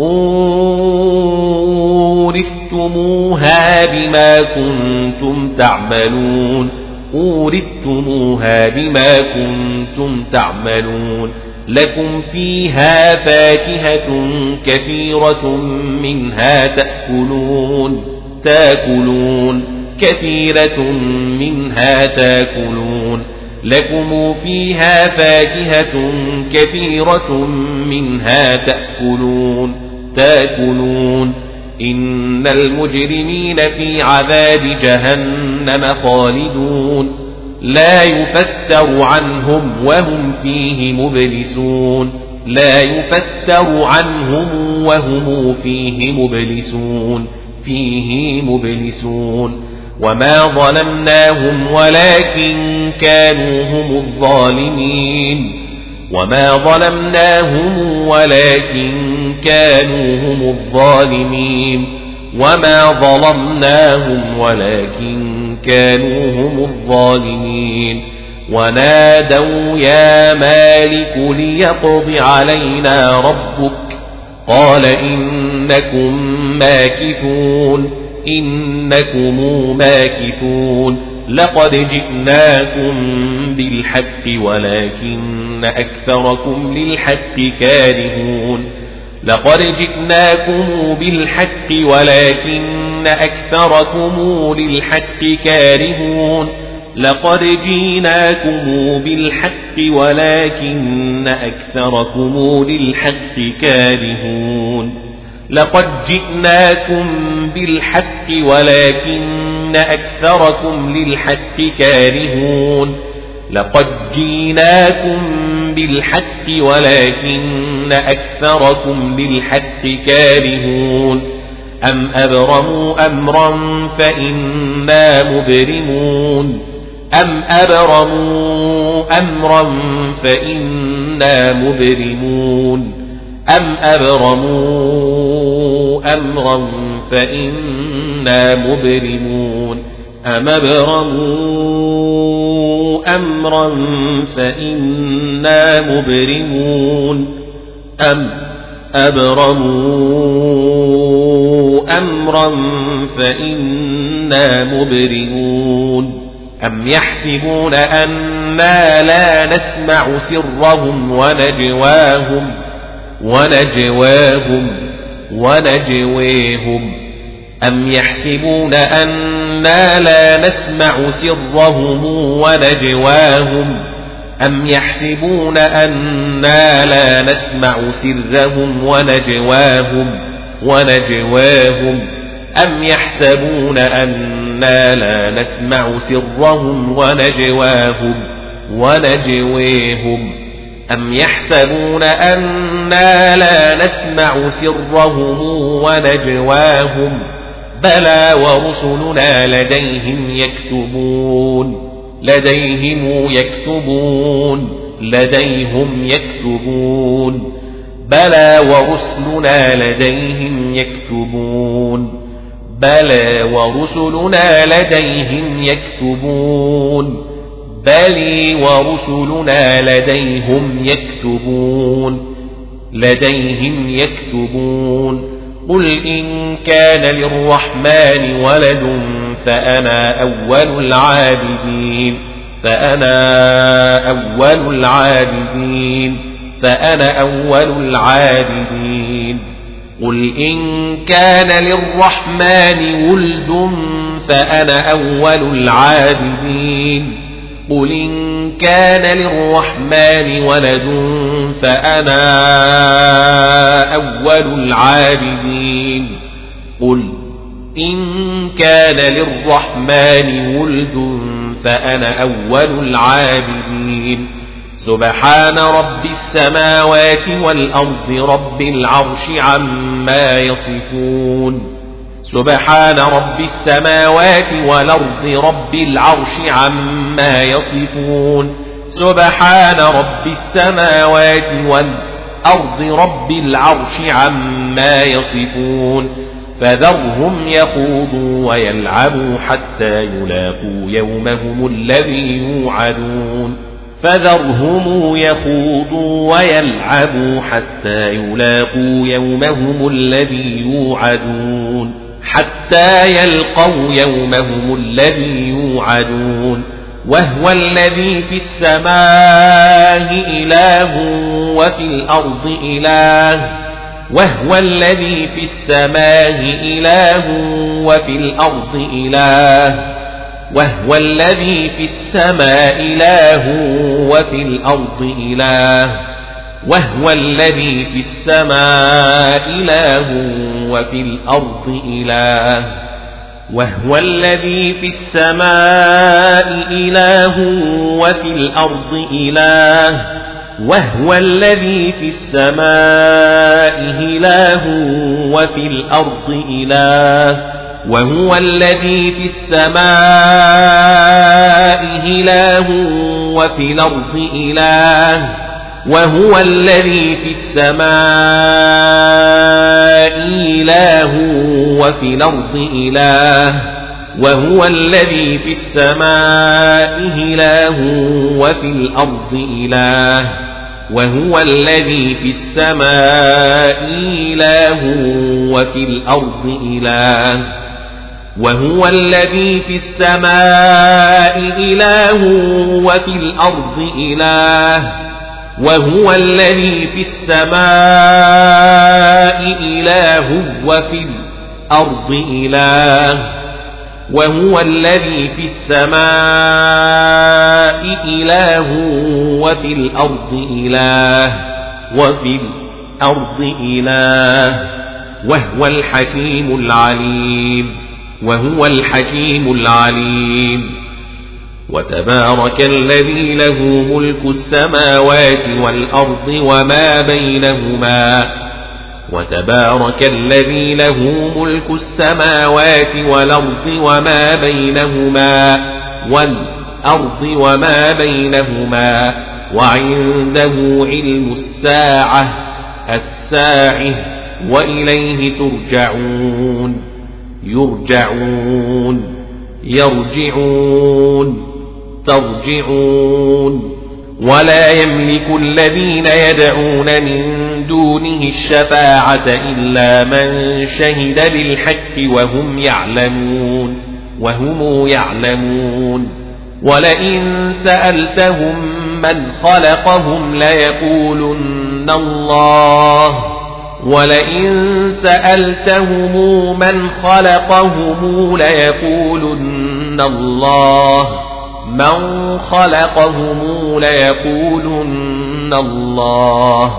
أورثتموها بما كنتم تعملون. أورثتموها بما كنتم تعملون لكم فيها فاكهة كثيرة منها تأكلون تاكلون كثيرة منها تاكلون لكم فيها فاكهة كثيرة منها تأكلون تاكلون إن المجرمين في عذاب جهنم خالدون لا يفتر عنهم وهم فيه مبلسون لا يفتر عنهم وهم فيه مبلسون فيه مبلسون وما ظلمناهم ولكن كانوا هم الظالمين وما ظلمناهم ولكن كانوا هم الظالمين وما ظلمناهم ولكن كانوا هم الظالمين ونادوا يا مالك ليقض علينا ربك قال إنكم ماكثون إنكم ماكثون لقد جئناكم بالحق ولكن أكثركم للحق كارهون. لقد جئناكم بالحق ولكن أكثركم للحق كارهون. لقد جئناكم بالحق ولكن أكثركم للحق كارهون. لقد جئناكم بالحق ولكن أكثركم للحق كارهون لقد جئناكم بالحق ولكن أكثركم للحق كارهون أم أبرموا أمرا فإنا مبرمون أم أبرموا أمرا فإنا مبرمون أم أبرموا أمرا فإنا مبرمون أم أبرموا أمرا فإنا مبرمون أم أبرموا أمرا فإنا مبرمون أم يحسبون أنا لا نسمع سرهم ونجواهم ونجواهم ونجويهم أم يحسبون أنا لا نسمع سرهم ونجواهم أم يحسبون أنا لا نسمع سرهم ونجواهم ونجواهم أم يحسبون أنا لا نسمع سرهم ونجواهم ونجويهم أم يحسبون أنا لا نسمع سرهم ونجواهم بلى ورسلنا لديهم يكتبون لديهم يكتبون لديهم يكتبون. بلى ورسلنا لديهم يكتبون. بلى ورسلنا لديهم يكتبون. بل ورسلنا لديهم يكتبون. لديهم يكتبون. قل إن كان للرحمن ولد فأنا أول العابدين فأنا أول العابدين فأنا أول العابدين قل إن كان للرحمن ولد فأنا أول العابدين قل إن كان للرحمن ولد فأنا أول العابدين قل إن كان للرحمن ولد فأنا أول العابدين سبحان رب السماوات والأرض رب العرش عما يصفون سبحان رب السماوات والأرض رب العرش عما يصفون. سبحان رب السماوات والأرض رب العرش عما يصفون. فذرهم يخوضوا ويلعبوا حتى يلاقوا يومهم الذي يوعدون. فذرهم يخوضوا ويلعبوا حتى يلاقوا يومهم الذي يوعدون. حتى يلقوا يومهم الذي يوعدون وهو الذي في السماء إله وفي الأرض إله وهو الذي في السماء إله وفي الأرض إله وهو الذي في السماء إله وفي الأرض إله. وهو الذي في السماء إله وفي الأرض إله وهو الذي في السماء إله وفي الأرض إله وهو الذي في السماء إله وفي الأرض إله وهو الذي في السماء إله وفي الأرض إله وهو الذي في السماء إله وفي الأرض إله وهو الذي في السماء إله وفي الأرض إله وهو الذي في السماء إله وفي الأرض إله وهو الذي في السماء إله وفي الأرض إله وهو الذي في السماء إله وفي الأرض إله. وهو الذي في السماء إله وفي الأرض إله وفي الأرض إله. وهو الحكيم العليم. وهو الحكيم العليم. وتبارك الذي له ملك السماوات والأرض وما بينهما وتبارك الذي له ملك السماوات والأرض وما بينهما والأرض وما بينهما وعنده علم الساعة الساعة وإليه ترجعون يرجعون يرجعون ترجعون ولا يملك الذين يدعون من دونه الشفاعة إلا من شهد بالحق وهم يعلمون وهم يعلمون. ولئن سألتهم من خلقهم ليقولن الله. ولئن سألتهم من خلقهم ليقولن الله. من خلقهم ليقولن الله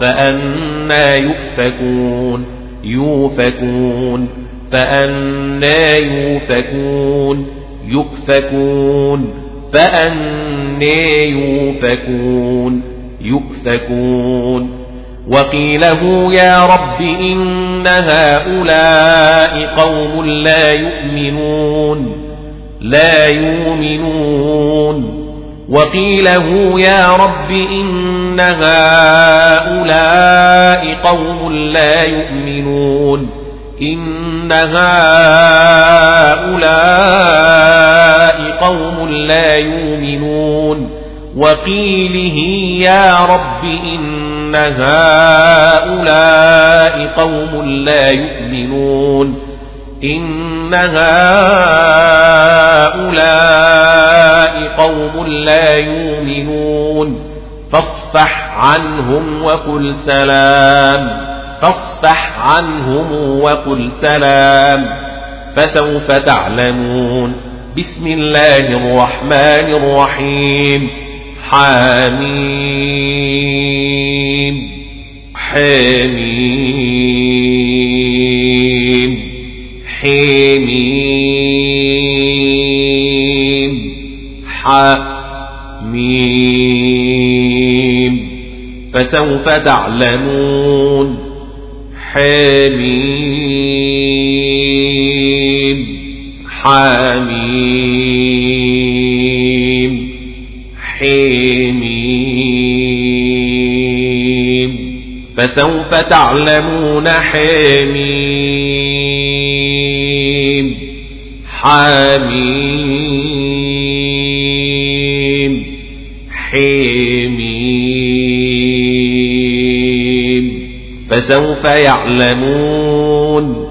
فأنا يؤفكون يوفكون فأنا يوفكون يؤفكون فأنا يوفكون يؤفكون. وقيله يا رب إن هؤلاء قوم لا يؤمنون. لا يؤمنون. وقيله يا رب إن هؤلاء قوم لا يؤمنون. إن هؤلاء قوم لا يؤمنون. وقيله يا رب إن هؤلاء قوم لا يؤمنون. إن هؤلاء قوم لا يؤمنون. فاصفح عنهم وقل سلام. فاصفح عنهم وقل سلام. فسوف تعلمون. بسم الله الرحمن الرحيم. حميم. حميم. فسوف تعلمون حميم. حميم. حميم. فسوف تعلمون حميم. حميم. فسوف يعلمون.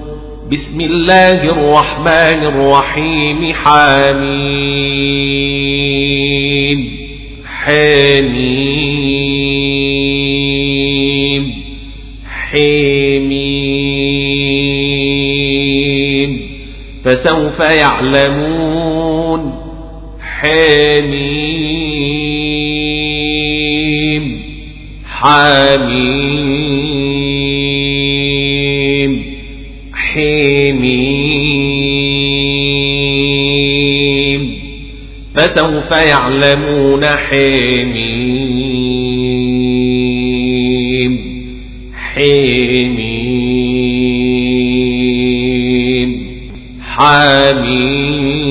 بسم الله الرحمن الرحيم. حميم. حميم. حميم. فسوف يعلمون. حميم. حميم. حميم. فسوف يعلمون حميم. حميم. حميم.